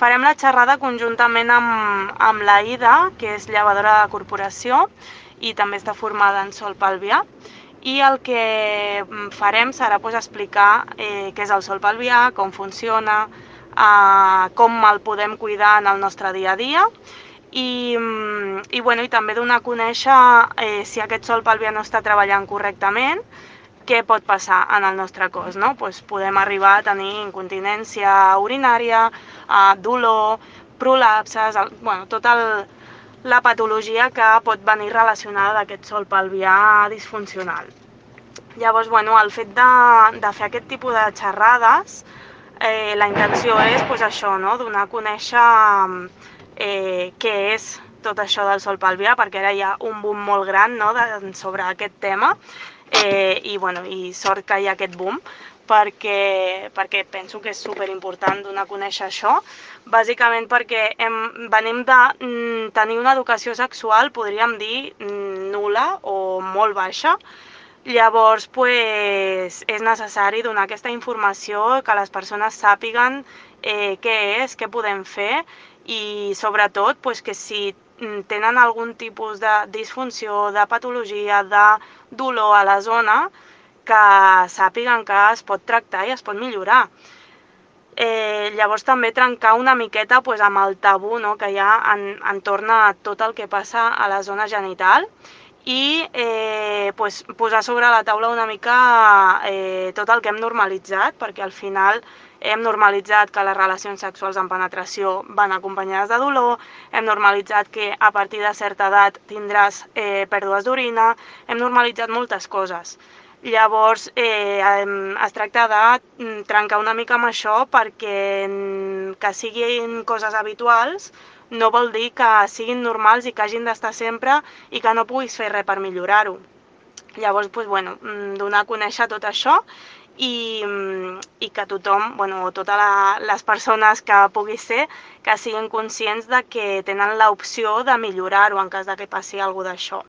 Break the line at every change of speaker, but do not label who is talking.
Farem la xerrada conjuntament amb, amb la Ida, que és llevadora de la corporació i també està formada en sol pelvià. I el que mm, farem serà pues, explicar eh, què és el sol pelvià, com funciona, eh, com el podem cuidar en el nostre dia a dia i, mm, i, bueno, i també donar a conèixer eh, si aquest sol pelvià no està treballant correctament, què pot passar en el nostre cos, no? Pues podem arribar a tenir incontinència urinària, eh, dolor, prolapses, el, bueno, tot el, la patologia que pot venir relacionada d'aquest sol pelvià disfuncional. Llavors, bueno, el fet de, de fer aquest tipus de xerrades, eh, la intenció és pues, això, no? donar a conèixer eh, què és tot això del sol pelvià, perquè ara hi ha un boom molt gran no? de, sobre aquest tema. Eh, i, bueno, i sort que hi ha aquest boom perquè, perquè penso que és super important donar a conèixer això, bàsicament perquè hem, venim de mm, tenir una educació sexual, podríem dir, mm, nula o molt baixa, Llavors, pues, és necessari donar aquesta informació, que les persones sàpiguen eh, què és, què podem fer. I sobretot pues, que si tenen algun tipus de disfunció, de patologia, de dolor a la zona, que sàpiguen que es pot tractar i es pot millorar. Eh, llavors també trencar una miqueta pues, amb el tabú no, que hi ha en, entorn a tot el que passa a la zona genital i eh, pues, posar sobre la taula una mica eh, tot el que hem normalitzat, perquè al final hem normalitzat que les relacions sexuals amb penetració van acompanyades de dolor, hem normalitzat que a partir de certa edat tindràs eh, pèrdues d'orina, hem normalitzat moltes coses. Llavors, eh, es tracta de mm, trencar una mica amb això perquè mm, que siguin coses habituals no vol dir que siguin normals i que hagin d'estar sempre i que no puguis fer res per millorar-ho. Llavors, doncs, bueno, mm, donar a conèixer tot això i, mm, i que tothom, bueno, totes les persones que pugui ser, que siguin conscients de que tenen l'opció de millorar-ho en cas de que passi alguna d'això.